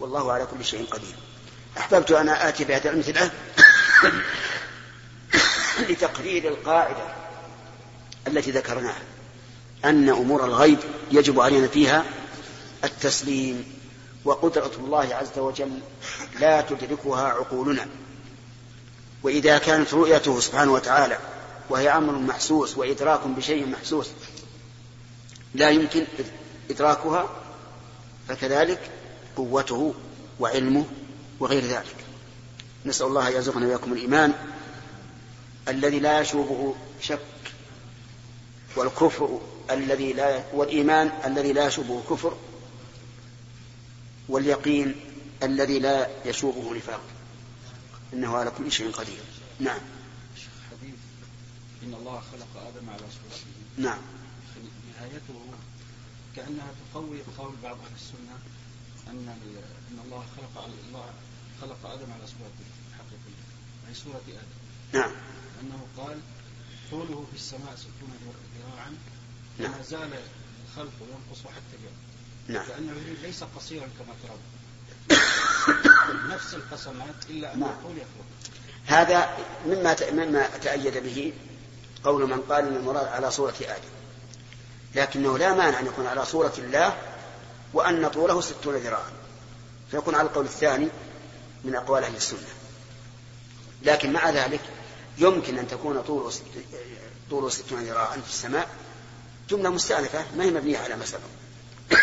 والله على كل شيء قدير. أحببت أن آتي بهذه الأمثلة لتقرير القاعدة التي ذكرناها أن أمور الغيب يجب علينا فيها التسليم وقدرة الله عز وجل لا تدركها عقولنا. وإذا كانت رؤيته سبحانه وتعالى وهي أمر محسوس وإدراك بشيء محسوس لا يمكن إدراكها فكذلك قوته وعلمه وغير ذلك. نسأل الله يرزقنا وإياكم الإيمان الذي لا يشوبه شك والكفر الذي لا والإيمان الذي لا يشوبه كفر واليقين الذي لا يشوبه نفاق. إنه على كل شيء قدير. نعم. حديث إن الله خلق آدم على صورته. نعم. نهايته كأنها تقوي قول بعض أهل السنة أن أن الله خلق الله خلق آدم على صورته حقيقية أي صورة آدم. نعم. أنه قال طوله في السماء ستون ذراعا نعم. ما زال الخلق ينقص حتى اليوم. نعم. لأنه ليس قصيرا كما ترون. نفس القسمات إلا أن نعم. الطول يخلق. هذا مما مما تأيد به قول من قال إن المراد على صورة آدم. لكنه لا مانع أن يكون على صورة الله وأن طوله ستون ذراعا. فيكون على القول الثاني من أقوال أهل السنة. لكن مع ذلك يمكن أن تكون طوله ست- ستون ذراعا في السماء. جملة مستأنفة ما هي مبنية على ما سبق.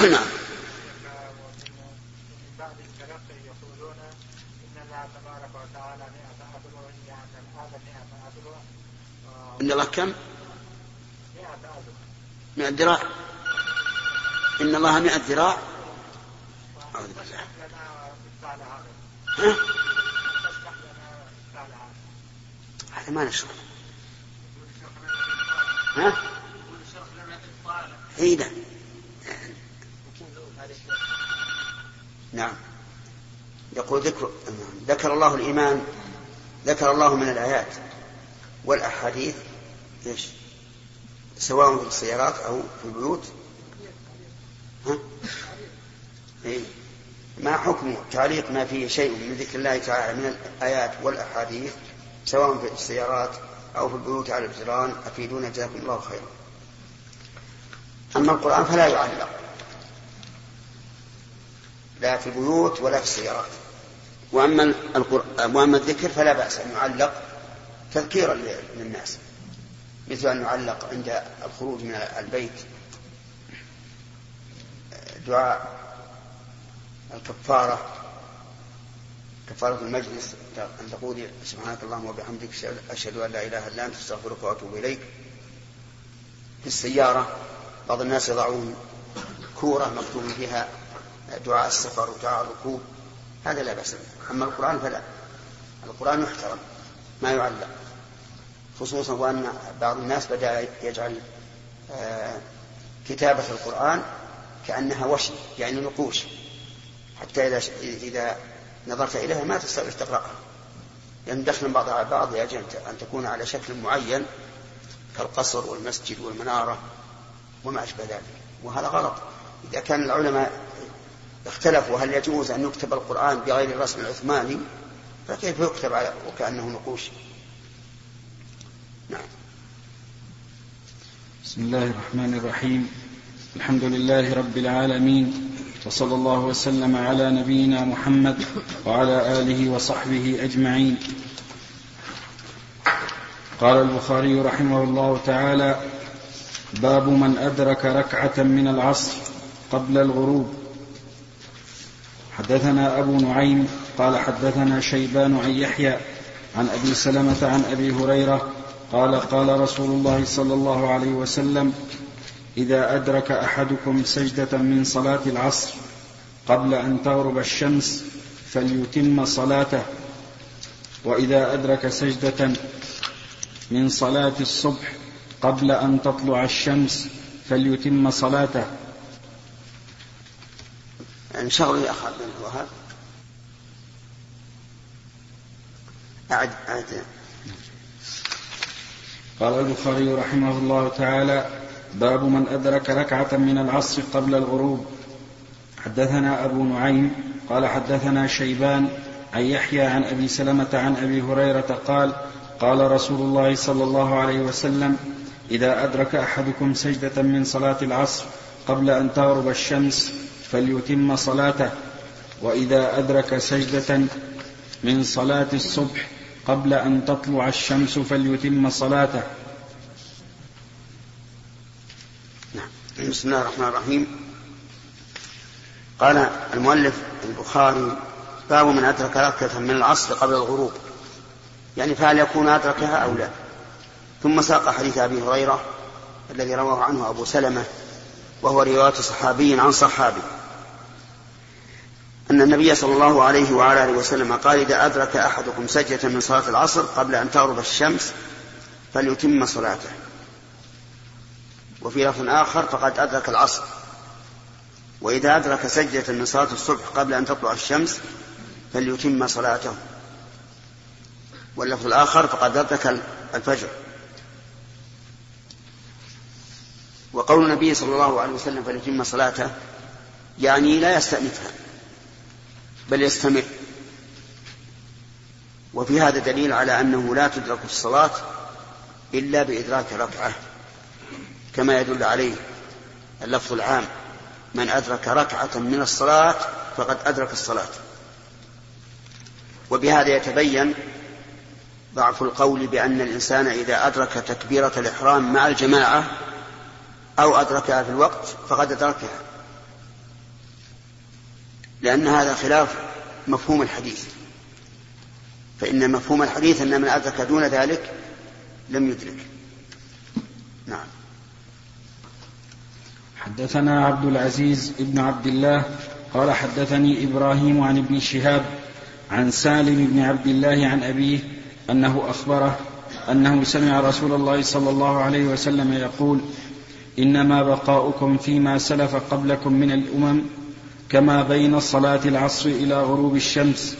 نعم. من بعد التلقي يقولون ان الله تبارك وتعالى مئة أذرع يعني هذا مئة أذرع إن الله كم؟ مئة أذرع مئة ذراع. إن الله مئة ذراع. أعوذ بالله. هذا ما نشرح. ها؟ إي نعم نعم. يقول ذكر ذكر الله الإيمان ذكر الله من الآيات. والأحاديث إيش؟ سواء في السيارات أو في البيوت. ها؟ إيه؟ ما حكم تعليق ما فيه شيء من ذكر الله تعالى من الآيات والأحاديث سواء في السيارات أو في البيوت على الجيران أفيدونا جزاكم الله خيرا. أما القرآن فلا يعلق. لا في البيوت ولا في السيارات. وأما القرآن وأما الذكر فلا بأس أن يعلق تذكيرا للناس. مثل أن يعلق عند الخروج من البيت دعاء الكفارة كفارة المجلس أن تقولي سبحانك اللهم وبحمدك أشهد أن لا إله إلا أنت أستغفرك وأتوب إليك. في السيارة بعض الناس يضعون كورة مكتوب فيها دعاء السفر ودعاء الركوب هذا لا بأس به. أما القرآن فلا. القرآن يحترم ما يعلق. خصوصا وأن بعض الناس بدأ يجعل آه، كتابة القرآن كأنها وشي يعني نقوش حتى إذا إذا نظرت إليها ما تستطيع تقرأها. لأن دخل بعضها على بعض يجب أن تكون على شكل معين كالقصر والمسجد والمنارة وما أشبه ذلك. وهذا غلط. إذا كان العلماء اختلفوا هل يجوز أن يكتب القرآن بغير الرسم العثماني فكيف يكتب وكأنه نقوش؟ نعم بسم الله الرحمن الرحيم. الحمد لله رب العالمين وصلى الله وسلم على نبينا محمد وعلى آله وصحبه أجمعين. قال البخاري رحمه الله تعالى باب من أدرك ركعة من العصر قبل الغروب. حدثنا أبو نعيم قال حدثنا شيبان عن يحيى عن أبي سلمة عن أبي هريرة قال قال رسول الله صلى الله عليه وسلم إذا أدرك أحدكم سجدة من صلاة العصر قبل أن تغرب الشمس فليتم صلاته. وإذا أدرك سجدة من صلاة الصبح قبل أن تطلع الشمس فليتم صلاته. انشغلوا يا أخي بن الوهاب أعد أعد. قال البخاري رحمه الله تعالى باب من أدرك ركعة من العصر قبل الغروب. حدثنا أبو نعيم قال حدثنا شيبان عن يحيى عن أبي سلمة عن أبي هريرة قال قال رسول الله صلى الله عليه وسلم إذا أدرك أحدكم سجدة من صلاة العصر قبل أن تغرب الشمس فليتم صلاته وإذا أدرك سجدة من صلاة الصبح قبل أن تطلع الشمس فليتم صلاته. نعم. بسم الله الرحمن الرحيم. قال المؤلف البخاري باب من أدرك ركعة من العصر قبل الغروب. يعني فهل يكون أدركها أو لا؟ ثم ساق حديث أبي هريرة الذي رواه عنه أبو سلمة وهو رواية صحابي عن صحابي. أن النبي صلى الله عليه وعلى آله وسلم قال إذا أدرك أحدكم سجدة من صلاة العصر قبل أن تغرب الشمس فليتم صلاته. وفي لفظ آخر فقد أدرك العصر. وإذا أدرك سجدة من صلاة الصبح قبل أن تطلع الشمس فليتم صلاته. واللفظ الآخر فقد أدرك الفجر. وقول النبي صلى الله عليه وسلم فليتم صلاته يعني لا يستأنفها. بل يستمر. وفي هذا دليل على أنه لا تدرك الصلاة إلا بإدراك ركعة كما يدل عليه اللفظ العام من أدرك ركعة من الصلاة فقد أدرك الصلاة وبهذا يتبين ضعف القول بأن الإنسان إذا أدرك تكبيرة الإحرام مع الجماعة أو أدركها في الوقت فقد أدركها. لأن هذا خلاف مفهوم الحديث. فإن مفهوم الحديث أن من أدرك دون ذلك لم يدرك. نعم. حدثنا عبد العزيز بن عبد الله قال حدثني إبراهيم عن ابن شهاب عن سالم بن عبد الله عن أبيه أنه أخبره أنه سمع رسول الله صلى الله عليه وسلم يقول إنما بقاؤكم فيما سلف قبلكم من الأمم كما بين صلاة العصر إلى غروب الشمس.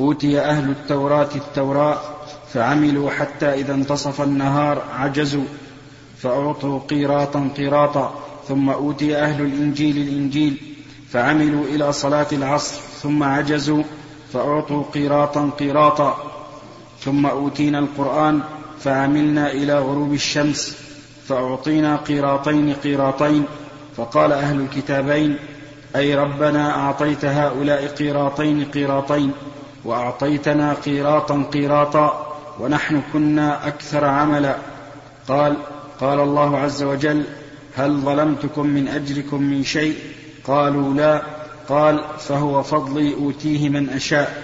أوتي أهل التوراة التوراة فعملوا حتى إذا انتصف النهار عجزوا فأعطوا قيراطا قيراطا ثم أوتي أهل الإنجيل الإنجيل فعملوا إلى صلاة العصر ثم عجزوا فأعطوا قيراطا قيراطا. ثم أوتينا القرآن فعملنا إلى غروب الشمس فأعطينا قيراطين قيراطين فقال أهل الكتابين أي ربنا أعطيت هؤلاء قيراطين قيراطين وأعطيتنا قيراطا قيراطا ونحن كنا أكثر عملا. قال قال الله عز وجل هل ظلمتكم من أجركم من شيء؟ قالوا لا. قال فهو فضلي أوتيه من أشاء.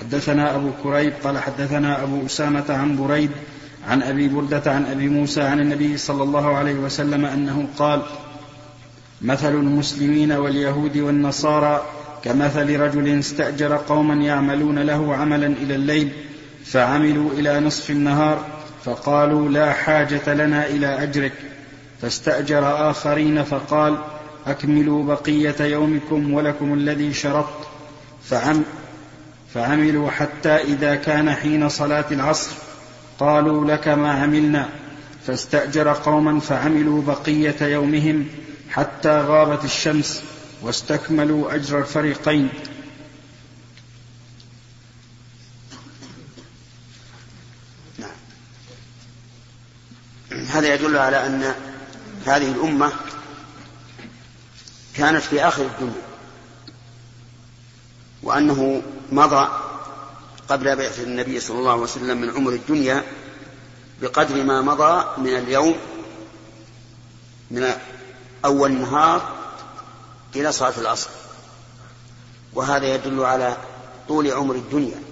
حدثنا أبو كريب قال حدثنا أبو أسامة عن بريد عن أبي بردة عن أبي موسى عن النبي صلى الله عليه وسلم أنه قال مثل المسلمين واليهود والنصارى كمثل رجل استأجر قوما يعملون له عملا إلى الليل فعملوا إلى نصف النهار فقالوا لا حاجة لنا إلى أجرك فاستأجر آخرين فقال أكملوا بقية يومكم ولكم الذي شرطت فعم فعملوا حتى إذا كان حين صلاة العصر قالوا لك ما عملنا فاستأجر قوما فعملوا بقية يومهم حتى غابت الشمس واستكملوا أجر الفريقين. هذا يدل على أن هذه الأمة كانت في آخر الدنيا وأنه مضى قبل بعثة النبي صلى الله عليه وسلم من عمر الدنيا بقدر ما مضى من اليوم من أول النهار إلى صلاة العصر. وهذا يدل على طول عمر الدنيا.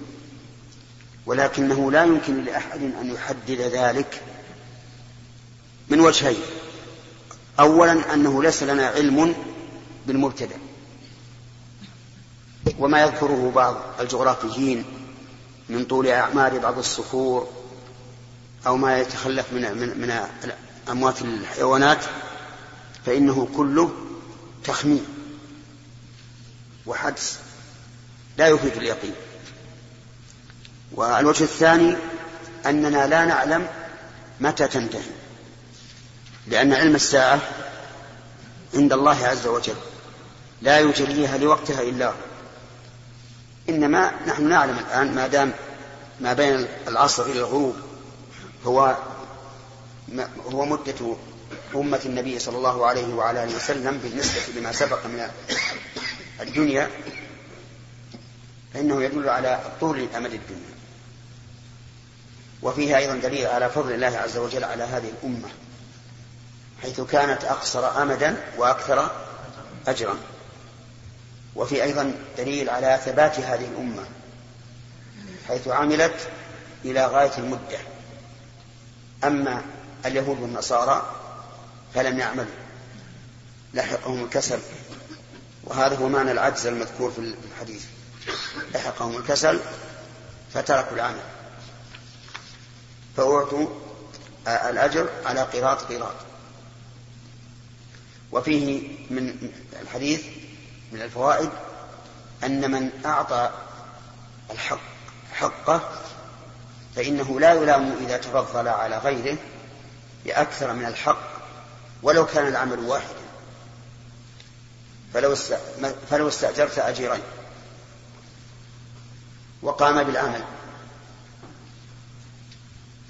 ولكنه لا يمكن لأحد أن يحدد ذلك من وجهين. أولا أنه ليس لنا علم بالمبتدأ. وما يذكره بعض الجغرافيين من طول أعمار بعض الصخور أو ما يتخلف من من من أموات الحيوانات فإنه كله تخمين وحدس لا يفيد اليقين. والوجه الثاني أننا لا نعلم متى تنتهي لأن علم الساعة عند الله عز وجل لا يجريها لوقتها إلا هو. إنما نحن نعلم الآن ما دام ما بين العصر إلى الغروب هو هو مدة أمة النبي صلى الله عليه وعلى آله وسلم بالنسبة لما سبق من الدنيا فإنه يدل على طول أمد الدنيا. وفيه أيضا دليل على فضل الله عز وجل على هذه الأمة حيث كانت أقصر أمدا وأكثر أجرا. وفي أيضا دليل على ثبات هذه الأمة حيث عملت إلى غاية المدة. أما اليهود والنصارى فلم يعملوا لحقهم الكسل. وهذا هو معنى العجز المذكور في الحديث. لحقهم الكسل فتركوا العمل. فأعطوا الأجر على قراط قراط. وفيه من الحديث من الفوائد أن من أعطى الحق حقه فإنه لا يلام إذا تفضل على غيره بأكثر من الحق ولو كان العمل واحدا. فلو استأجرت أجيرين. وقام بالعمل.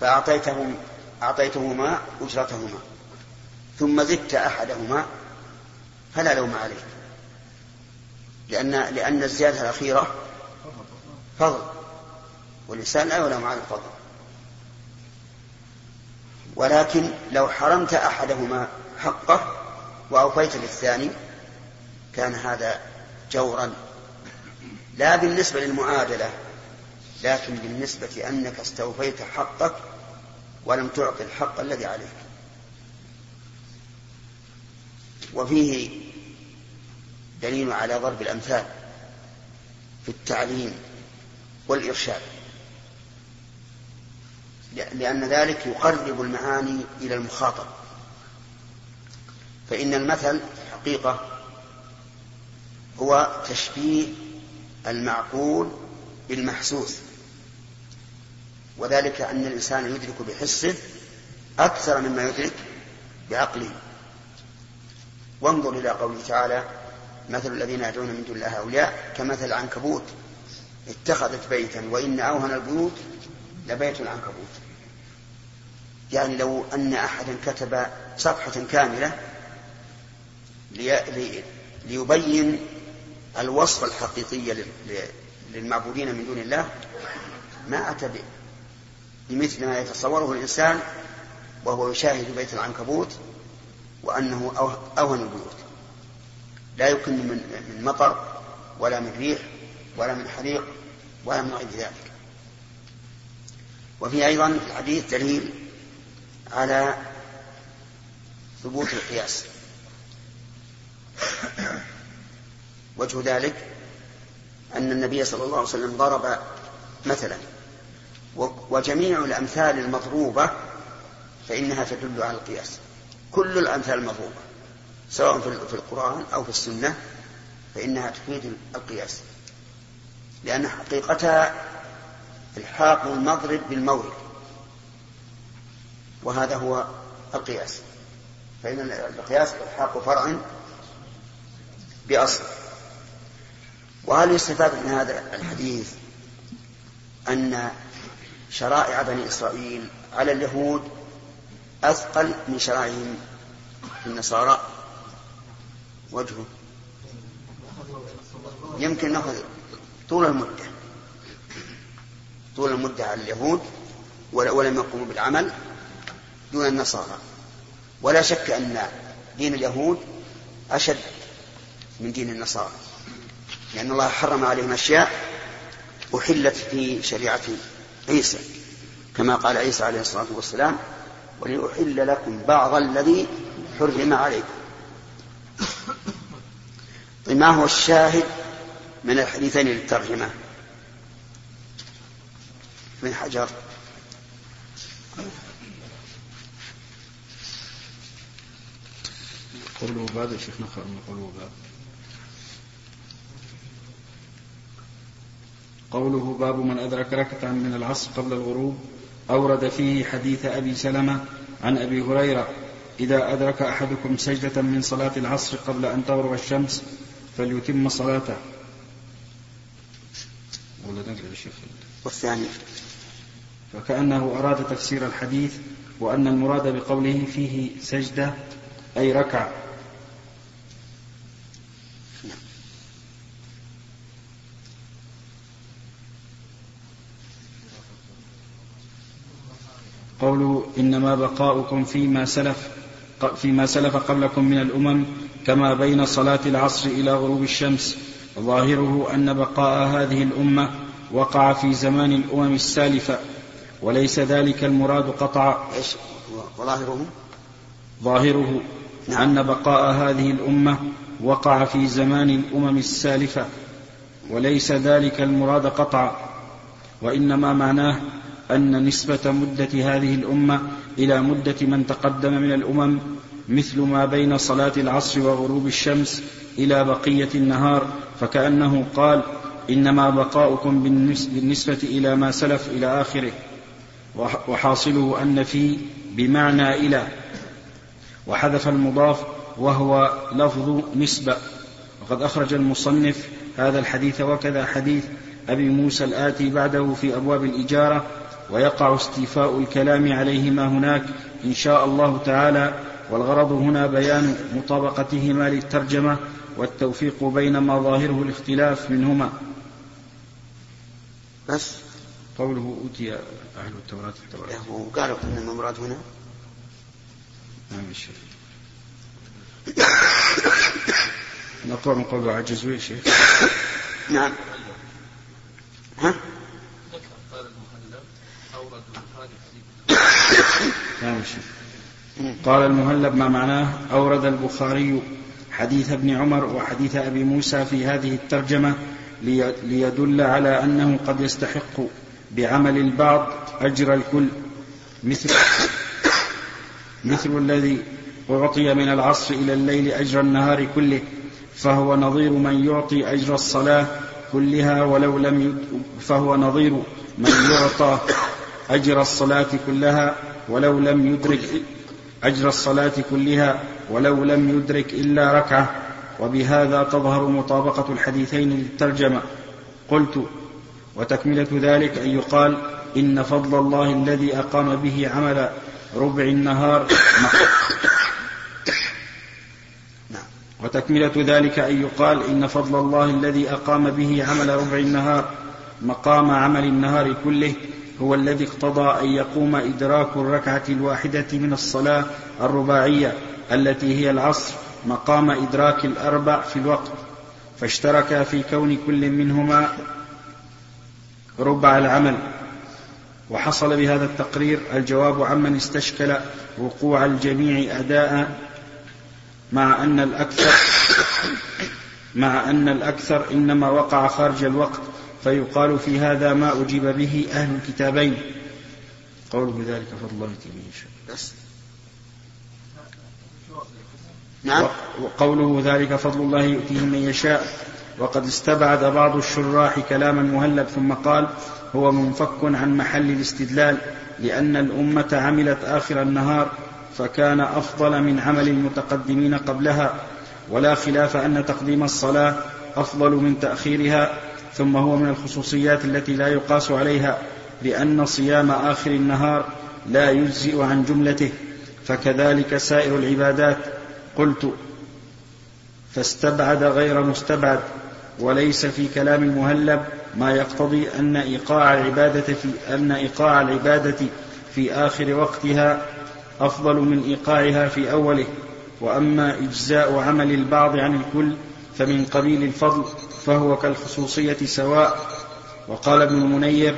فأعطيتهم أعطيتهما أجرتهما. ثم زدت أحدهما فلا لوم عليك لأن لأن الزيادة الأخيرة فضل. والإنسان لا يلام على الفضل. ولكن لو حرمت أحدهما حقه وأوفيت للثاني كان هذا جورا. لا بالنسبة للمعادلة لكن بالنسبة أنك استوفيت حقك ولم تعطي الحق الذي عليك. وفيه دليل على ضرب الأمثال في التعليم والإرشاد. لأن ذلك يقرب المعاني إلى المخاطب. فإن المثل حقيقة هو تشبيه المعقول بالمحسوس. وذلك أن الإنسان يدرك بحسه أكثر مما يدرك بعقله. وانظر إلى قوله تعالى مثل الذين يدعون من دون الله أولياء كمثل العنكبوت. اتخذت بيتا وإن أوهن البيوت لبيت العنكبوت. يعني لو أن أحدا كتب صفحة كاملة لي ليبين الوصف الحقيقي للمعبودين من دون الله ما أتى بمثل ما يتصوره الإنسان وهو يشاهد بيت العنكبوت وأنه أوهن البيوت. لا يكن من من مطر ولا من ريح ولا من حريق ولا من غير ذلك. وفي أيضا في الحديث دليل على ثبوت القياس. وجه ذلك أن النبي صلى الله عليه وسلم ضرب مثلا وجميع الأمثال المضروبة فإنها تدل على القياس. كل الأمثال المضروبة. سواء في القرآن أو في السنة فإنها تفيد القياس. لأن حقيقتها إلحاق المضرب بالمورد وهذا هو القياس. فإن القياس إلحاق فرع بأصل. وهل يستفاد من هذا الحديث أن شرائع بني إسرائيل على اليهود أثقل من شرائعهم النصارى؟ وجهه. يمكن نأخذ طول المدة. طول المدة على اليهود ولم يقوموا بالعمل دون النصارى. ولا شك أن دين اليهود أشد من دين النصارى. لأن الله حرم عليهم أشياء أحلت في شريعة عيسى. كما قال عيسى عليه الصلاة والسلام ولأحل لكم بعض الذي حرم عليكم. ما هو الشاهد من الحديثين للترجمة؟ من حجر. قوله باب الشيخ نقرأ من قوله باب قوله باب من أدرك ركعة من العصر قبل الغروب أورد فيه حديث أبي سلمة عن أبي هريرة إذا أدرك أحدكم سجدة من صلاة العصر قبل أن تغرب الشمس فليتم صلاته. ولا والثاني. فكأنه أراد تفسير الحديث وأن المراد بقوله فيه سجدة أي ركعة. قوله إنما بقاؤكم فيما سلف فيما سلف قبلكم من الأمم كما بين صلاة العصر إلى غروب الشمس ظاهره أن بقاء هذه الأمة وقع في زمان الأمم السالفة وليس ذلك المراد قطعا. وظاهره؟ ظاهره نعم. أن بقاء هذه الأمة وقع في زمان الأمم السالفة وليس ذلك المراد قطعا. وإنما معناه أن نسبة مدة هذه الأمة إلى مدة من تقدم من الأمم مثل ما بين صلاة العصر وغروب الشمس إلى بقية النهار فكأنه قال إنما بقاؤكم بالنسبة إلى ما سلف إلى آخره. وحاصله أن في بمعنى إلى. وحذف المضاف وهو لفظ نسبة وقد أخرج المصنف هذا الحديث وكذا حديث أبي موسى الآتي بعده في أبواب الإجارة ويقع استيفاء الكلام عليهما هناك إن شاء الله تعالى والغرض هنا بيان مطابقتهما للترجمة والتوفيق بين ما ظاهره الاختلاف منهما. بس. قوله أوتي أهل التوراة التوراة. وقالوا أن المراد هنا؟ نعم الشيخ نقرأ من قوله عجزوا يا شيخ. نعم. ها؟ نعم الشيخ قال المهلب ما معناه؟ أورد البخاري حديث ابن عمر وحديث أبي موسى في هذه الترجمة ليدل على أنه قد يستحق بعمل البعض أجر الكل. مثل مثل الذي أعطي من العصر إلى الليل أجر النهار كله فهو نظير من يعطي أجر الصلاة كلها ولو لم فهو نظير من يعطى أجر الصلاة كلها ولو لم يدرك أجر الصلاة كلها ولو لم يدرك إلا ركعة وبهذا تظهر مطابقة الحديثين للترجمة. قلت وتكملة ذلك أن يقال إن فضل الله الذي أقام به عمل ربع النهار وتكملة ذلك أن يقال إن فضل الله الذي أقام به عمل ربع النهار مقام عمل النهار كله هو الذي اقتضى أن يقوم إدراك الركعة الواحدة من الصلاة الرباعية التي هي العصر مقام إدراك الأربع في الوقت فاشترك في كون كل منهما ربع العمل. وحصل بهذا التقرير الجواب عمن استشكل وقوع الجميع أداء مع أن الأكثر مع أن الأكثر إنما وقع خارج الوقت. فيقال في هذا ما أجيب به أهل الكتابين. قوله ذلك فضل الله يتيه بس. نعم. وقوله ذلك فضل الله يؤتيه من يشاء. وقد استبعد بعض الشراح كلام المهلب ثم قال هو منفك عن محل الاستدلال لأن الأمة عملت آخر النهار فكان أفضل من عمل المتقدمين قبلها. ولا خلاف أن تقديم الصلاة أفضل من تأخيرها ثم هو من الخصوصيات التي لا يقاس عليها لأن صيام آخر النهار لا يجزئ عن جملته فكذلك سائر العبادات. قلت فاستبعد غير مستبعد وليس في كلام المهلب ما يقتضي أن إيقاع العبادة في أن إيقاع العبادة في آخر وقتها أفضل من إيقاعها في أوله. وأما إجزاء عمل البعض عن الكل فمن قبيل الفضل فهو كالخصوصية سواء. وقال ابن المنير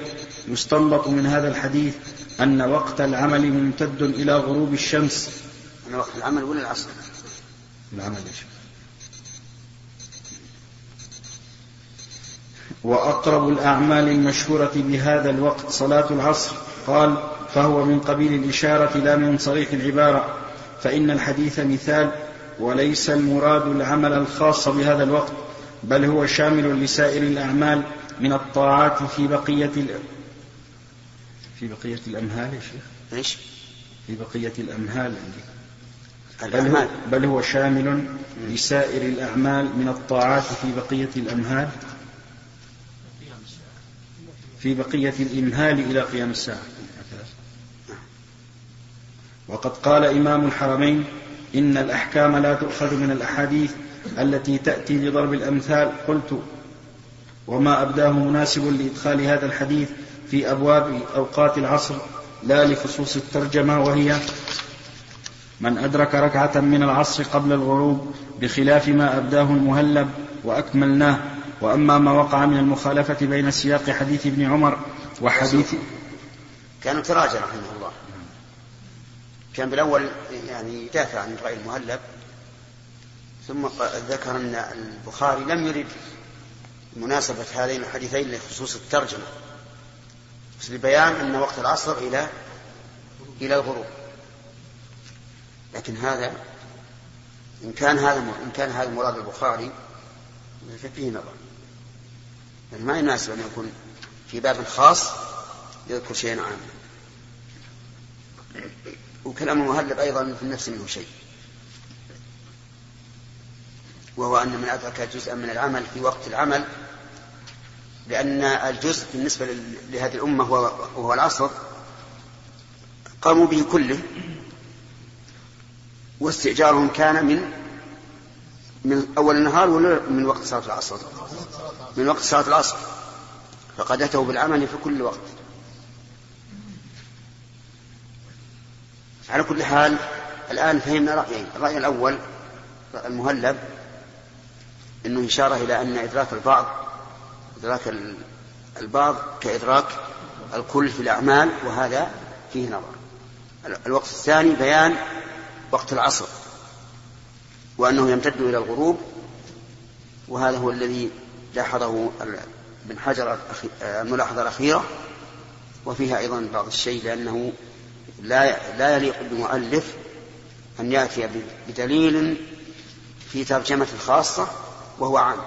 يستنبط من هذا الحديث أن وقت العمل ممتد إلى غروب الشمس. من وقت العمل ولا العصر؟ العمل وأقرب الأعمال المشهورة بهذا الوقت صلاة العصر. قال فهو من قبيل الإشارة لا من صريح العبارة. فإن الحديث مثال وليس المراد العمل الخاص بهذا الوقت. بل هو شامل لسائر الأعمال من الطاعات في بقية في بقية الأمهال يا شيخ. إيش؟ في بقية الأمهال عندي. بل هو, بل هو شامل لسائر الأعمال من الطاعات في بقية الأمهال. في بقية الإمهال إلى قيام الساعة. وقد قال إمام الحرمين إن الأحكام لا تؤخذ من الأحاديث التي تأتي لضرب الأمثال قلت وما أبداه مناسب لإدخال هذا الحديث في أبواب أوقات العصر لا لخصوص الترجمة وهي من أدرك ركعة من العصر قبل الغروب بخلاف ما أبداه المهلب وأكملناه. وأما ما وقع من المخالفة بين سياق حديث ابن عمر وحديث كان تراجع رحمه الله. كان بالأول يعني يدافع عن رأي المهلب ثم ذكر أن البخاري لم يرد مناسبة هذين الحديثين لخصوص الترجمة بس لبيان أن وقت العصر إلى إلى الغروب. لكن هذا إن كان هذا إن كان هذا مراد البخاري ففيه نظر. يعني ما يناسب أن يكون في باب خاص يذكر شيئا عاما. وكلام المهلب أيضا في النفس منه شيء. وهو أن من أدرك جزءا من العمل في وقت العمل لأن الجزء بالنسبة لهذه الأمة وهو العصر قاموا به كله واستئجارهم كان من من أول النهار ولا من وقت صلاة العصر؟ من وقت صلاة العصر. فقد أتوا بالعمل في كل وقت. على كل حال الآن فهمنا رأيين. الرأي الأول المهلب أنه إشارة إلى أن إدراك البعض إدراك البعض كإدراك الكل في الأعمال وهذا فيه نظر. الوقت الثاني بيان وقت العصر وأنه يمتد إلى الغروب وهذا هو الذي لاحظه ابن حجر الملاحظة الأخيرة وفيها أيضا بعض الشيء لأنه لا لا يليق بمؤلف أن يأتي بدليل في ترجمة خاصة وهو عام.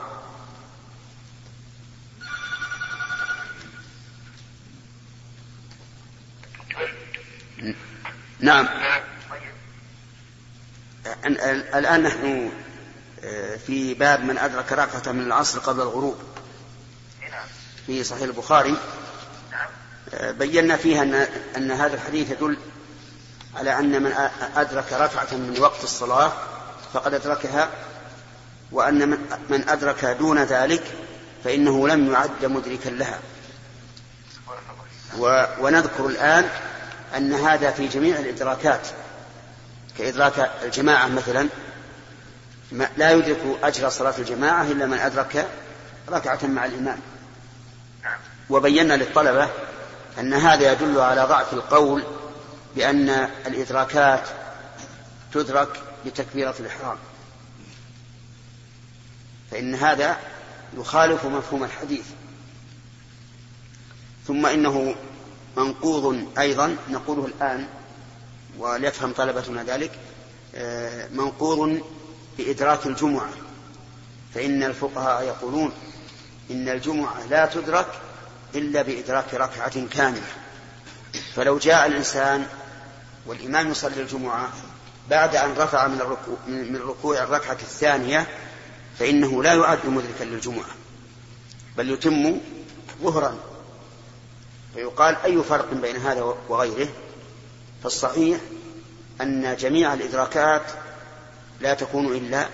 نعم. الآن نحن آه، في باب من أدرك ركعة من العصر قبل الغروب. في صحيح البخاري. آه، بينا فيها أن, أن هذا الحديث يدل على أن من أدرك ركعة من وقت الصلاة فقد أدركها وأن من أدرك دون ذلك فإنه لم يعد مدركا لها. ونذكر الآن أن هذا في جميع الإدراكات. كإدراك الجماعة مثلا لا يدرك أجر صلاة الجماعة إلا من أدرك ركعة مع الإمام. وبينا للطلبة أن هذا يدل على ضعف القول بأن الإدراكات تدرك بتكبيرة الإحرام. فإن هذا يخالف مفهوم الحديث. ثم إنه منقوض أيضا نقوله الآن وليفهم طلبتنا ذلك آه، منقوض بإدراك الجمعة. فإن الفقهاء يقولون إن الجمعة لا تدرك إلا بإدراك ركعة كاملة. فلو جاء الإنسان والإمام يصلي الجمعة بعد أن رفع من الركوع, من الركعة الثانية فإنه لا يعد مدركا للجمعة بل يتم ظهرا. فيقال أي فرق بين هذا وغيره؟ فالصحيح أن جميع الإدراكات لا تكون إلا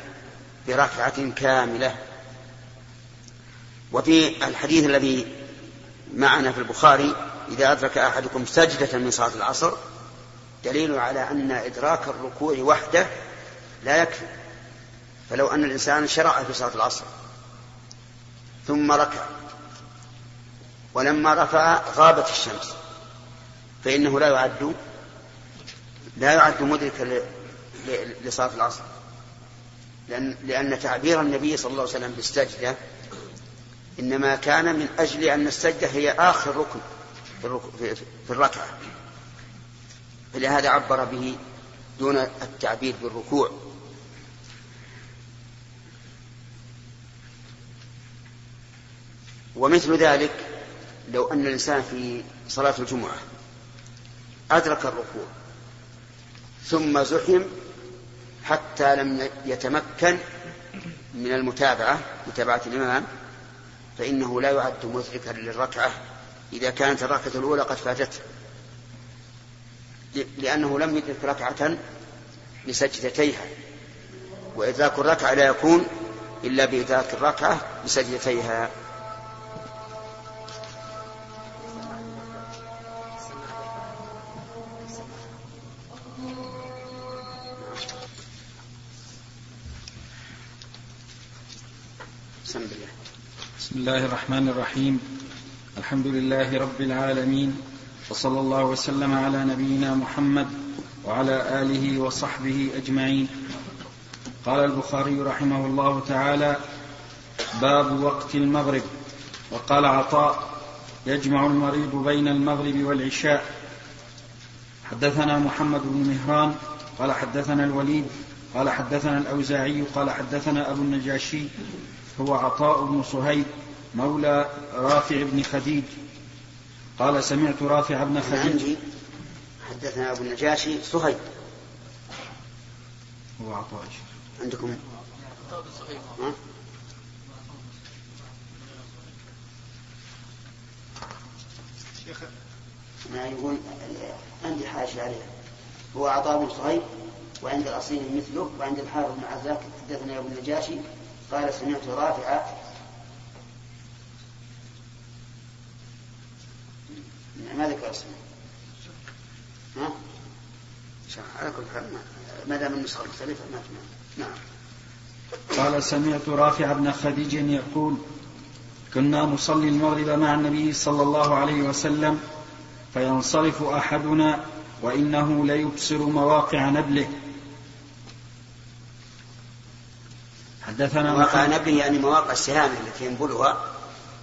بركعة كاملة. وفي الحديث الذي معنا في البخاري إذا أدرك أحدكم سجدة من صلاة العصر دليل على أن إدراك الركوع وحده لا يكفي. فلو أن الإنسان شرع في صلاة العصر ثم ركع ولما رفع غابت الشمس فإنه لا يعد لا يعد مدركا لصلاة العصر. لأن, لأن تعبير النبي صلى الله عليه وسلم بالسجدة إنما كان من أجل أن السجدة هي آخر ركن في الركعة. فلهذا عبر به دون التعبير بالركوع. ومثل ذلك لو أن الإنسان في صلاة الجمعة أدرك الركوع ثم زحم حتى لم يتمكن من المتابعة متابعة الإمام فإنه لا يعد مدركا للركعة. إذا كانت الركعة الأولى قد فاتته. لأنه لم يدرك ركعة بسجدتيها. وإدراك الركعة لا يكون إلا بإدراك الركعة بسجدتيها. بسم الله بسم الله الرحمن الرحيم. الحمد لله رب العالمين وصلى الله وسلم على نبينا محمد وعلى آله وصحبه أجمعين. قال البخاري رحمه الله تعالى باب وقت المغرب. وقال عطاء يجمع المريض بين المغرب والعشاء. حدثنا محمد بن مهران قال حدثنا الوليد قال حدثنا الأوزاعي قال حدثنا أبو النجاشي هو عطاء بن صهيب مولى رافع بن خديج. قال سمعت رافع بن خديج. عندي حدثنا أبو النجاشي صهيب. هو عطاء. عندكم؟ ها؟ ما يقول؟ عندي حاشية عليه هو عطاء بن صهيب وعند الأصيل مثله وعند الحارث بن عزاك حدثنا أبو النجاشي قال سمعت رافع ما ذكر اسمه؟ ها؟ على كل حال ما دام النسخة مختلفة ما نعم. قال سمعت رافع بن خديج يقول كنا نصلي المغرب مع النبي صلى الله عليه وسلم فينصرف أحدنا وإنه ليبصر مواقع نبله. حدثنا مواقع نبله يعني مواقع السهام التي ينبلها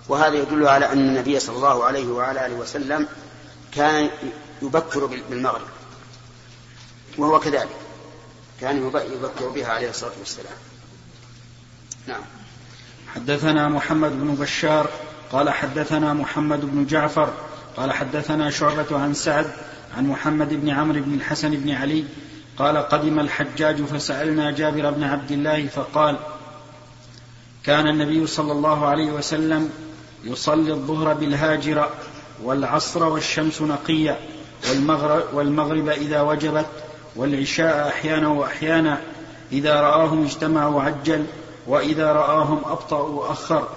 وهذا يدل على أن النبي صلى الله عليه وعلى آله وسلم كان يبكر بالمغرب وهو كذلك كان يبكر بها عليه الصلاة والسلام. نعم. حدثنا محمد بن بشار قال حدثنا محمد بن جعفر قال حدثنا شعبة عن سعد عن محمد بن عمرو بن الحسن بن علي قال قدم الحجاج فسألنا جابر بن عبد الله فقال كان النبي صلى الله عليه وسلم يصلي الظهر بالهاجرة والعصر والشمس نقية والمغرب, والمغرب إذا وجبت والعشاء أحيانا وأحيانا إذا رآهم اجتمعوا عجل وإذا رآهم أبطأوا وأخر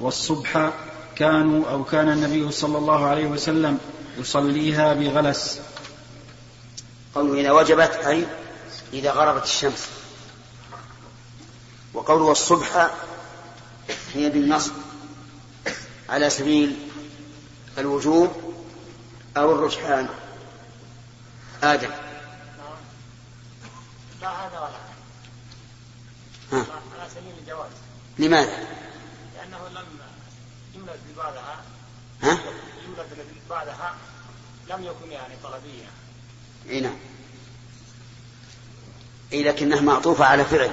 والصبح كانوا أو كان النبي صلى الله عليه وسلم يصليها بغلس قوله إذا وجبت أي إذا غربت الشمس. وقوله الصبح هي بالنصب على سبيل الوجوب أو الرجحان. آدم. لا هذا ولا ها. على سبيل الجواز. لماذا؟ لأنه لم يولد ببعضها. ها؟ يولد بعدها لم يكن يعني طلبيا إي نعم. إي لكنها معطوفة على فعل.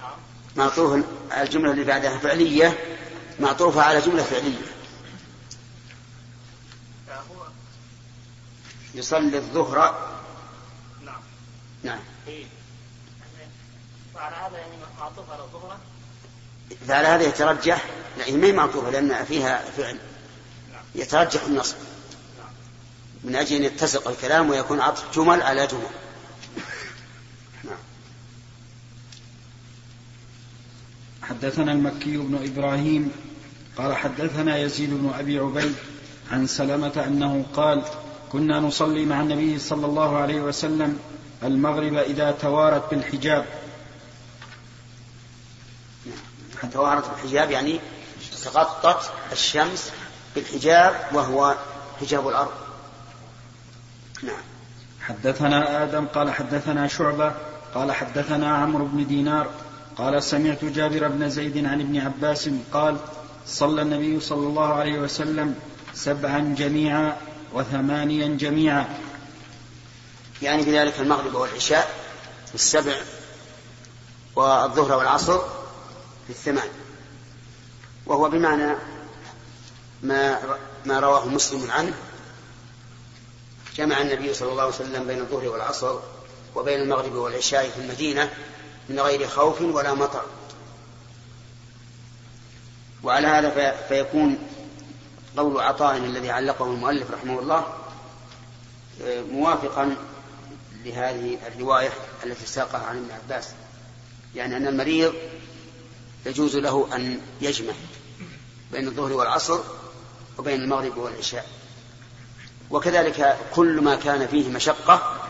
نعم معطوف الجملة اللي بعدها فعلية معطوفة على جملة فعلية. فهو يصلي الظهر. نعم. نعم وعلى هذا يعني معطوف على الظهر فعلى هذا يترجح ما هي معطوفة لأن فيها فعل. يترجح النصب. من أجل أن يتسق الكلام ويكون عطف جمل على جمل. نعم. حدثنا المكي بن إبراهيم قال حدثنا يزيد بن أبي عبيد عن سلمة أنه قال كنا نصلي مع النبي صلى الله عليه وسلم المغرب إذا توارت بالحجاب. توارت بالحجاب يعني تغطت الشمس بالحجاب وهو حجاب الأرض. نعم. حدثنا آدم قال حدثنا شعبة قال حدثنا عمرو بن دينار قال سمعت جابر بن زيد عن ابن عباس قال صلى النبي صلى الله عليه وسلم سبعا جميعا وثمانيا جميعا. يعني بذلك المغرب والعشاء في السبع والظهر والعصر في الثمان. وهو بمعنى ما ما رواه مسلم عنه جمع النبي صلى الله عليه وسلم بين الظهر والعصر وبين المغرب والعشاء في المدينة من غير خوف ولا مطر. وعلى هذا فيكون قول عطاء الذي علقه المؤلف رحمه الله آه، موافقا لهذه الرواية التي ساقها عن ابن عباس. يعني أن المريض يجوز له أن يجمع بين الظهر والعصر وبين المغرب والعشاء. وكذلك كل ما كان فيه مشقة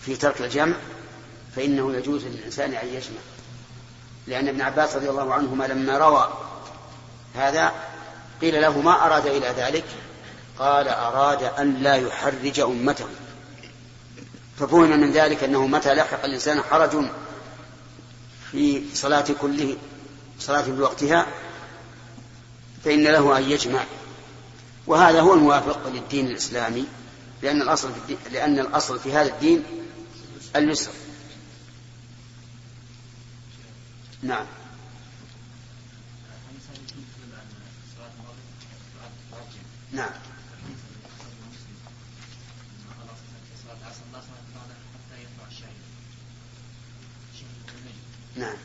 في ترك الجمع فإنه يجوز للإنسان أن يجمع. لأن ابن عباس رضي الله عنهما لما روى هذا قيل له ما أراد إلى ذلك؟ قال أراد أن لا يحرج أمته. ففهم من ذلك أنه متى لحق الإنسان حرج في صلاة كله صلاة بوقتها فإن له أن يجمع. وهذا هو الموافق للدين الإسلامي لأن الأصل في لأن الأصل في هذا الدين اليسر. نعم. نعم. نعم.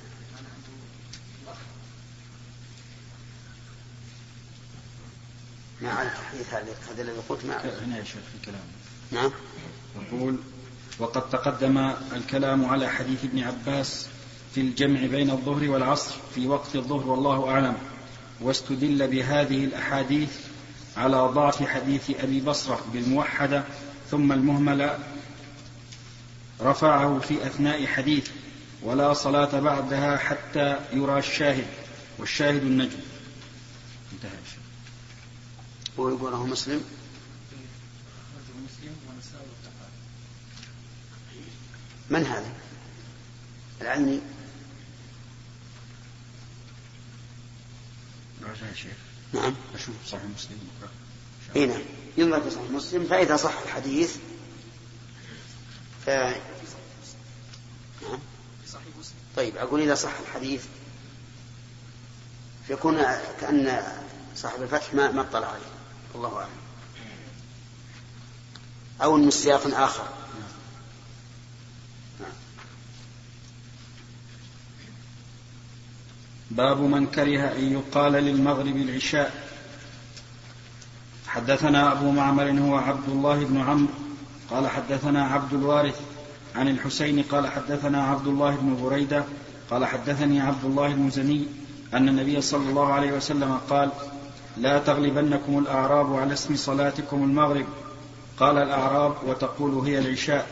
ما أعرف الحديث هذا الذي قلت ما هنا يا شيخ في كلام نعم. يقول وقد تقدم الكلام على حديث ابن عباس في الجمع بين الظهر والعصر في وقت الظهر والله أعلم. واستدل بهذه الأحاديث على ضعف حديث أبي بصرة بالموحدة ثم المهمل رفعه في أثناء حديث ولا صلاة بعدها حتى يرى الشاهد والشاهد النجم. انتهى الشيء ويقوله مسلم. من هذا؟ العلمي. راجع يا شيخ. نعم. أشوف صحيح مسلم. إي نعم. ينظر في صحيح مسلم. فإذا صح الحديث ف نعم. طيب أقول إذا صح الحديث فيكون كأن صاحب الفتح ما ما اطلع عليه. الله أعلم. أو من سياق آخر. باب من كره أن يقال للمغرب العشاء. حدثنا أبو معمر هو عبد الله بن عمرو قال حدثنا عبد الوارث عن الحسين قال حدثنا عبد الله بن بريدة قال حدثني عبد الله المزني أن النبي صلى الله عليه وسلم قال لا تغلبنكم الأعراب على اسم صلاتكم المغرب. قال الأعراب وتقول هي العشاء.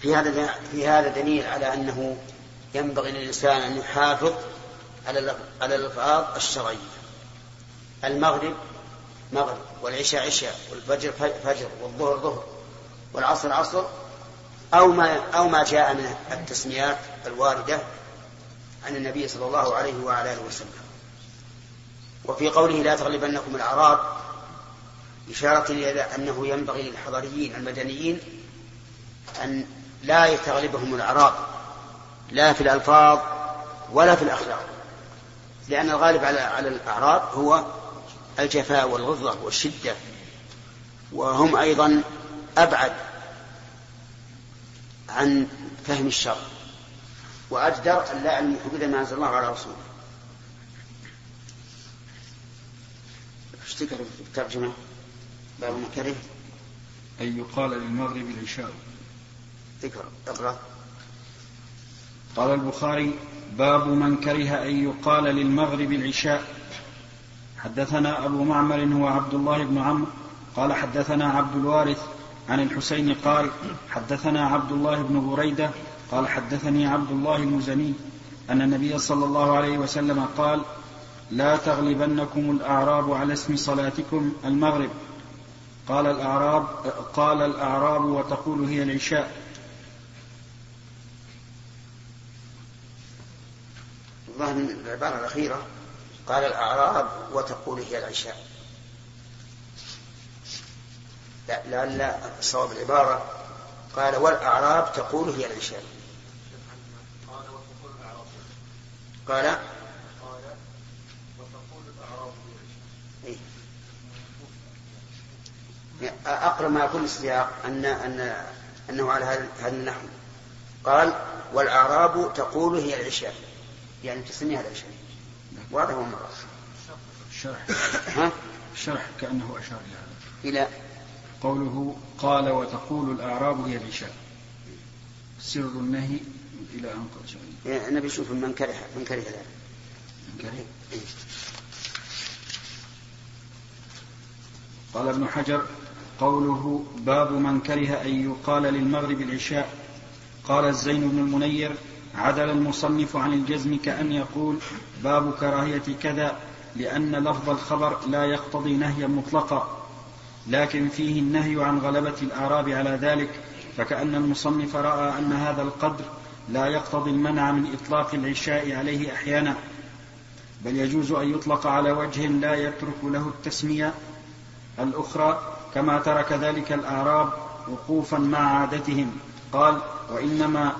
في هذا في هذا دليل على أنه ينبغي للإنسان أن يحافظ على على الألفاظ الشرعية. المغرب مغرب والعشاء عشاء والفجر فجر والظهر ظهر والعصر عصر. أو ما أو ما جاء من التسميات الواردة عن النبي صلى الله عليه وعلى آله وسلم. وفي قوله لا تغلبنكم الأعراب إشارة إلى أنه ينبغي للحضريين المدنيين أن لا يتغلبهم الأعراب لا في الألفاظ ولا في الأخلاق. لأن الغالب على على الأعراب هو الجفاء والغلظة والشدة وهم أيضا أبعد عن فهم الشر. وأجدر أن لا يعلموا حدود ما أنزل الله على رسوله. إيش في الترجمة باب ما كره. أن يقال للمغرب العشاء. ذكر اقرأ. قال البخاري باب من كره أن يقال للمغرب العشاء. حدثنا أبو معمر هو عبد الله بن عمرو. قال حدثنا عبد الوارث عن الحسين قال حدثنا عبد الله بن بريدة. قال حدثني عبد الله المزني أن النبي صلى الله عليه وسلم قال لا تغلبنكم الأعراب على اسم صلاتكم المغرب. قال الأعراب قال الأعراب وتقول هي العشاء. الظاهر العبارة الأخيرة قال الأعراب وتقول هي العشاء. لا لعل صواب العبارة. قال والأعراب تقول هي العشاء. قال أقرب ما يكون السياق أن أن أنه على هذا النحو. قال والأعراب تقول هي العشاء. يعني تسميها العشاء. واضح هو مرة الشرح ها؟ الشرح كأنه أشار إلى هذا. إلى؟ قوله قال وتقول الأعراب هي العشاء. سر النهي إلى أن قد يعني النبي يشوف من كره من كره ذلك من كره؟ قال ابن حجر قوله باب من كره أن يقال للمغرب العشاء. قال الزين بن المنير عدل المصنف عن الجزم كأن يقول باب كراهية كذا لأن لفظ الخبر لا يقتضي نهيا مطلقا. لكن فيه النهي عن غلبة الأعراب على ذلك فكأن المصنف رأى أن هذا القدر لا يقتضي المنع من إطلاق العشاء عليه أحيانا. بل يجوز أن يطلق على وجه لا يترك له التسمية. الأخرى كما ترك ذلك الأعراب وقوفا مع عادتهم. قال وإنما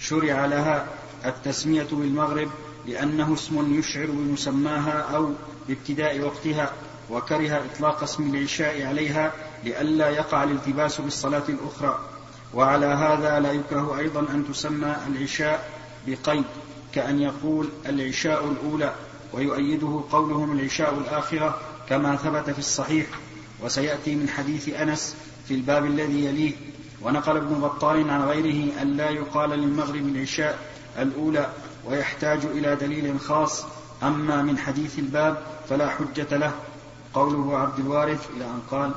شرع لها التسمية بالمغرب لأنه اسم يشعر بمسماها أو بابتداء وقتها وكره إطلاق اسم العشاء عليها لئلا يقع الالتباس بالصلاة الأخرى. وعلى هذا لا يكره أيضا أن تسمى العشاء بقيد كأن يقول العشاء الأولى ويؤيده قولهم العشاء الآخرة كما ثبت في الصحيح وسيأتي من حديث أنس في الباب الذي يليه ونقل ابن بطال عن غيره أن لا يقال للمغرب العشاء الأولى ويحتاج إلى دليل خاص. أما من حديث الباب فلا حجة له. قوله عبد الوارث إلى أن قال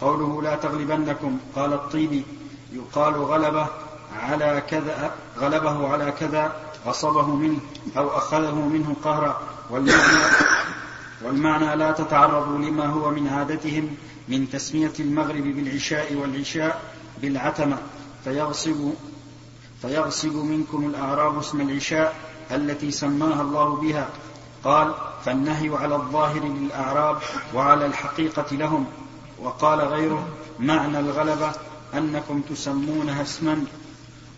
قوله لا تغلبنكم قال الطيبي يقال غلبه على كذا غلبه على كذا غصبه منه أو أخذه منه قهرا والمعنى والمعنى لا تتعرضوا لما هو من عادتهم من تسمية المغرب بالعشاء والعشاء بالعتمة. فيغصب فيغصب منكم الأعراب اسم العشاء التي سماها الله بها. قال فالنهي على الظاهر للأعراب وعلى الحقيقة لهم. وقال غيره معنى الغلبة أنكم تسمونها اسما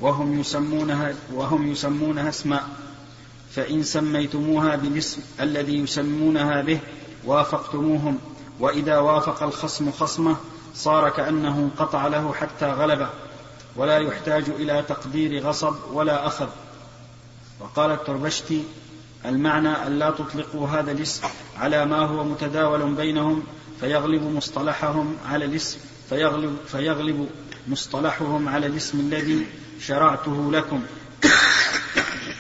وهم يسمونها وهم يسمونها اسما. فإن سميتموها بالاسم الذي يسمونها به وافقتموهم وإذا وافق الخصم خصمه صار كأنه انقطع له حتى غلبه ولا يحتاج إلى تقدير غصب ولا أخذ. وقال التربشتي المعنى أن لا تطلقوا هذا الاسم على ما هو متداول بينهم فيغلب مصطلحهم على الاسم فيغلب, فيغلب مصطلحهم على الاسم الذي شرعته لكم.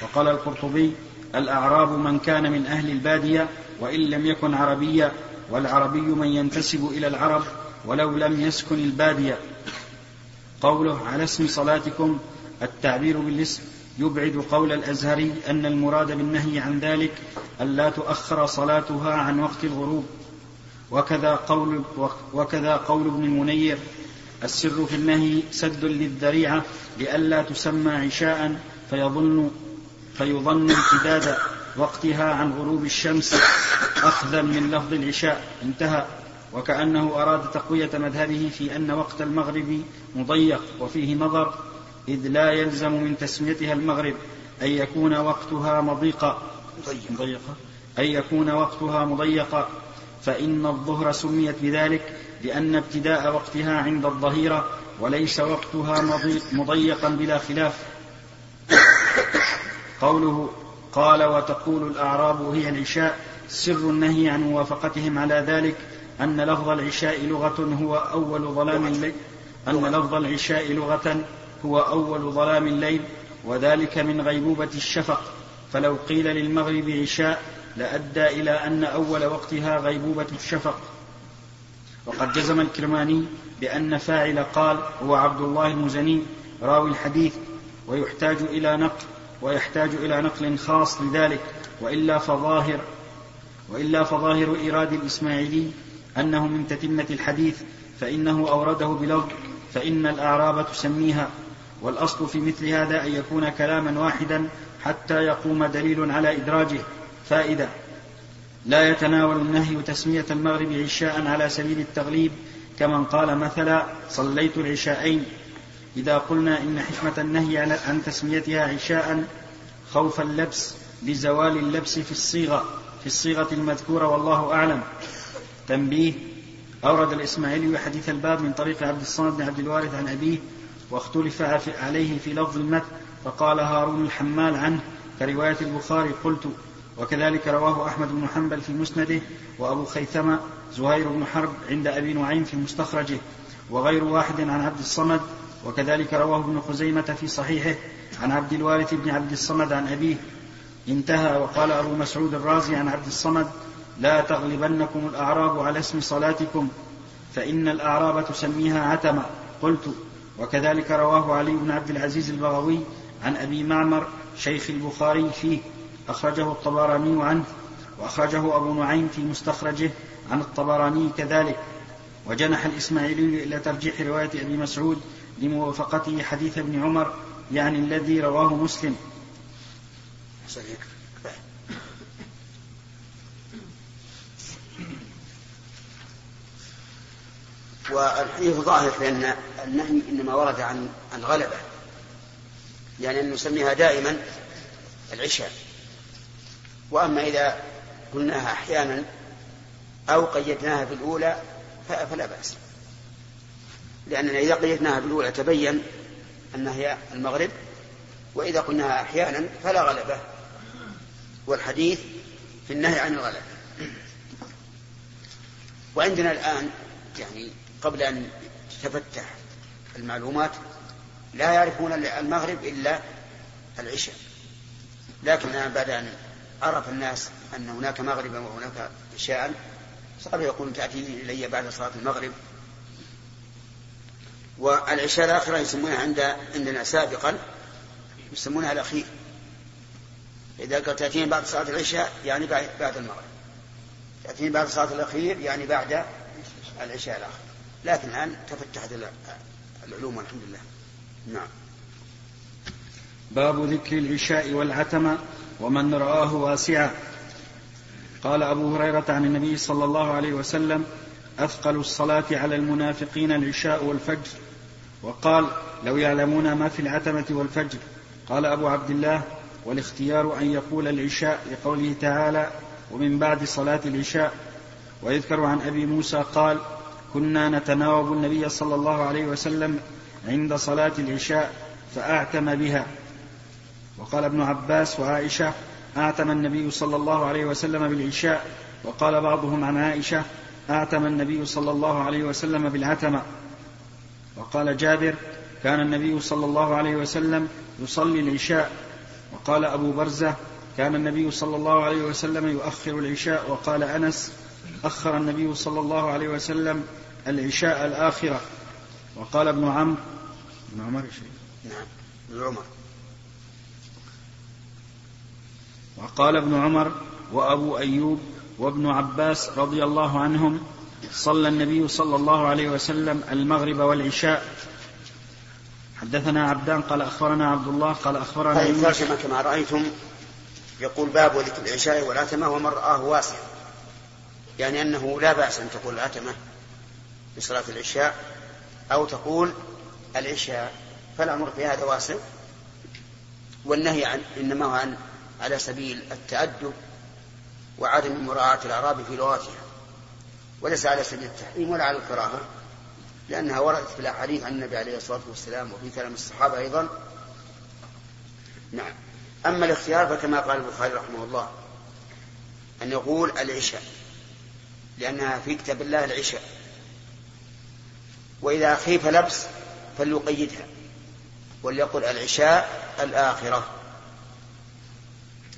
وقال القرطبي الأعراب من كان من أهل البادية وإن لم يكن عربيا والعربي من ينتسب إلى العرب ولو لم يسكن البادية. قوله على اسم صلاتكم التعبير بالاسم يبعد قول الأزهري أن المراد بالنهي عن ذلك ألا تؤخر صلاتها عن وقت الغروب. وكذا قول وكذا قول ابن المنير السر في النهي سد للذريعة لئلا تسمى عشاء فيظن فيظن امتداد وقتها عن غروب الشمس أخذا من لفظ العشاء. انتهى. وكأنه أراد تقوية مذهبه في أن وقت المغرب مضيق وفيه نظر إذ لا يلزم من تسميتها المغرب أن يكون وقتها مضيقا. مضيقا أن يكون وقتها مضيقا. فإن الظهر سميت بذلك لأن ابتداء وقتها عند الظهيرة وليس وقتها مضيقا بلا خلاف. قوله قال وتقول الأعراب هي العشاء سر النهي عن موافقتهم على ذلك أن لفظ العشاء لغة هو أول ظلام الليل. أن لفظ العشاء لغة هو أول ظلام الليل وذلك من غيبوبة الشفق. فلو قيل للمغرب عشاء لأدى إلى أن أول وقتها غيبوبة الشفق. وقد جزم الكرماني بأن فاعل قال هو عبد الله المزني راوي الحديث ويحتاج إلى نقل. ويحتاج إلى نقل خاص لذلك وإلا فظاهر وإلا فظاهر إيراد الإسماعيلي أنه من تتمة الحديث فإنه أورده بلفظ فإن الأعراب تسميها والأصل في مثل هذا أن يكون كلاما واحدا حتى يقوم دليل على إدراجه. فائدة لا يتناول النهي تسمية المغرب عشاء على سبيل التغليب كمن قال مثلا صليت العشاءين. إذا قلنا إن حكمة النهي عن تسميتها عشاء خوف اللبس لزوال اللبس في الصيغة في الصيغة المذكورة والله أعلم. تنبيه أورد الإسماعيلي حديث الباب من طريق عبد الصمد بن عبد الوارث عن أبيه واختلف عليه في لفظ المتن فقال هارون الحمال عنه كرواية البخاري قلت وكذلك رواه أحمد بن حنبل في مسنده وأبو خيثمة زهير بن حرب عند أبي نعيم في مستخرجه وغير واحد عن عبد الصمد وكذلك رواه ابن خزيمة في صحيحه عن عبد الوارث بن عبد الصمد عن أبيه. انتهى وقال أبو مسعود الرازي عن عبد الصمد لا تغلبنكم الأعراب على اسم صلاتكم فإن الأعراب تسميها عتمة. قلت وكذلك رواه علي بن عبد العزيز البغوي عن أبي معمر شيخ البخاري فيه. أخرجه الطبراني عنه وأخرجه أبو نعيم في مستخرجه عن الطبراني كذلك. وجنح الإسماعيلي إلى ترجيح رواية أبي مسعود لموافقته حديث ابن عمر يعني الذي رواه مسلم. والحديث ظاهر في أن النهي إنما ورد عن الغلبة يعني أن نسميها دائما العشاء. وأما إذا قلناها أحيانا أو قيدناها في الأولى فلا بأس. لأننا إذا قيدناها في الأولى تبين أنها هي المغرب وإذا قلناها أحيانا فلا غلبة والحديث في النهي عن الغلبة وعندنا الآن يعني قبل أن تفتح المعلومات لا يعرفون المغرب إلا العشاء. لكن بعد أن عرف الناس أن هناك مغربا وهناك عشاء صاروا يقولون تأتي إلي بعد صلاة المغرب والعشاء الآخرة يسمونها عند عندنا سابقا يسمونها الأخير. إذا قال تأتيني بعد صلاة العشاء يعني بعد المغرب. تأتيني بعد صلاة الأخير يعني بعد العشاء الآخر. لكن الآن تفتحت العلوم والحمد لله. نعم. باب ذكر العشاء والعتمة ومن رآه واسعا قال أبو هريرة عن النبي صلى الله عليه وسلم أثقل الصلاة على المنافقين العشاء والفجر. وقال لو يعلمون ما في العتمة والفجر. قال أبو عبد الله والاختيار أن يقول العشاء لقوله تعالى ومن بعد صلاة العشاء. ويذكر عن أبي موسى قال كنا نتناوب النبي صلى الله عليه وسلم عند صلاة العشاء فأعتم بها. وقال ابن عباس وعائشة أعتم النبي صلى الله عليه وسلم بالعشاء. وقال بعضهم عن عائشة أعتم النبي صلى الله عليه وسلم بالعتمة. وقال جابر كان النبي صلى الله عليه وسلم يصلي العشاء. وقال أبو برزة كان النبي صلى الله عليه وسلم يؤخر العشاء. وقال أنس أخر النبي صلى الله عليه وسلم العشاء الآخرة. وقال ابن عمرو ابن عمر نعم ابن عمر. وقال ابن عمر وأبو أيوب وابن عباس رضي الله عنهم صلى النبي صلى الله عليه وسلم المغرب والعشاء. حدثنا عبدان قال أخبرنا عبد الله قال أخبرنا الترجمة كما رأيتم يقول باب ذكر العشاء والعتمة ومن رآه واسع. يعني أنه لا بأس أن تقول العتمة بصلاة العشاء أو تقول العشاء فالأمر في هذا واسع. والنهي عن إنما هو عن على سبيل التأدب وعدم مراعاة الأعراب في لغاتها وليس على سبيل التحريم ولا على الكراهة لأنها وردت في الأحاديث عن النبي عليه الصلاة والسلام وفي كلام الصحابة أيضا. نعم. أما الاختيار فكما قال البخاري رحمه الله أن يقول العشاء لأنها في كتاب الله العشاء. وإذا خيف لبس فليقيدها وليقل العشاء الآخرة.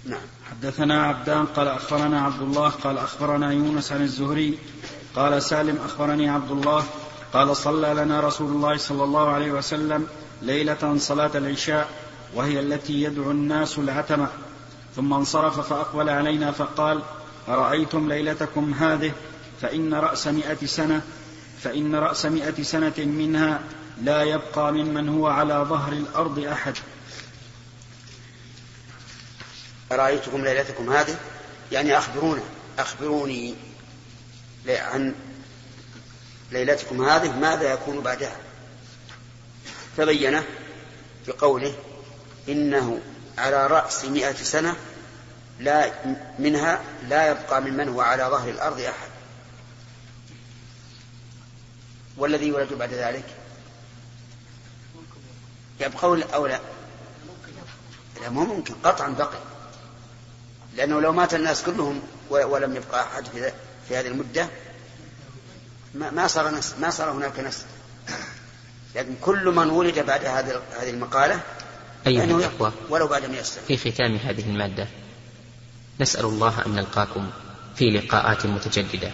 نعم. حدثنا عبدان قال أخبرنا عبد الله قال أخبرنا يونس عن الزهري قال سالم أخبرني عبد الله قال صلى لنا رسول الله صلى الله عليه وسلم ليلة صلاة العشاء وهي التي يدعو الناس العتمة. ثم انصرف فأقبل علينا فقال أرأيتم ليلتكم هذه؟ فإن رأس مئة سنة فإن رأس مئة سنة منها لا يبقى ممن هو على ظهر الأرض أحد. أرأيتكم ليلتكم هذه؟ يعني أخبرونا أخبروني عن ليلتكم هذه ماذا يكون بعدها؟ تبين بقوله إنه على رأس مئة سنة لا منها لا يبقى ممن هو على ظهر الأرض أحد. والذي يولد بعد ذلك؟ يبقون أو لا؟ لا مو ممكن قطعا بقي. لأنه لو مات الناس كلهم ولم يبقى أحد في هذه المدة ما صار نسل ما صار هناك نسل لكن كل من ولد بعد هذه هذه المقالة أيها الأخوة ولو بعد مئة سنة في ختام هذه المادة نسأل الله أن نلقاكم في لقاءات متجددة.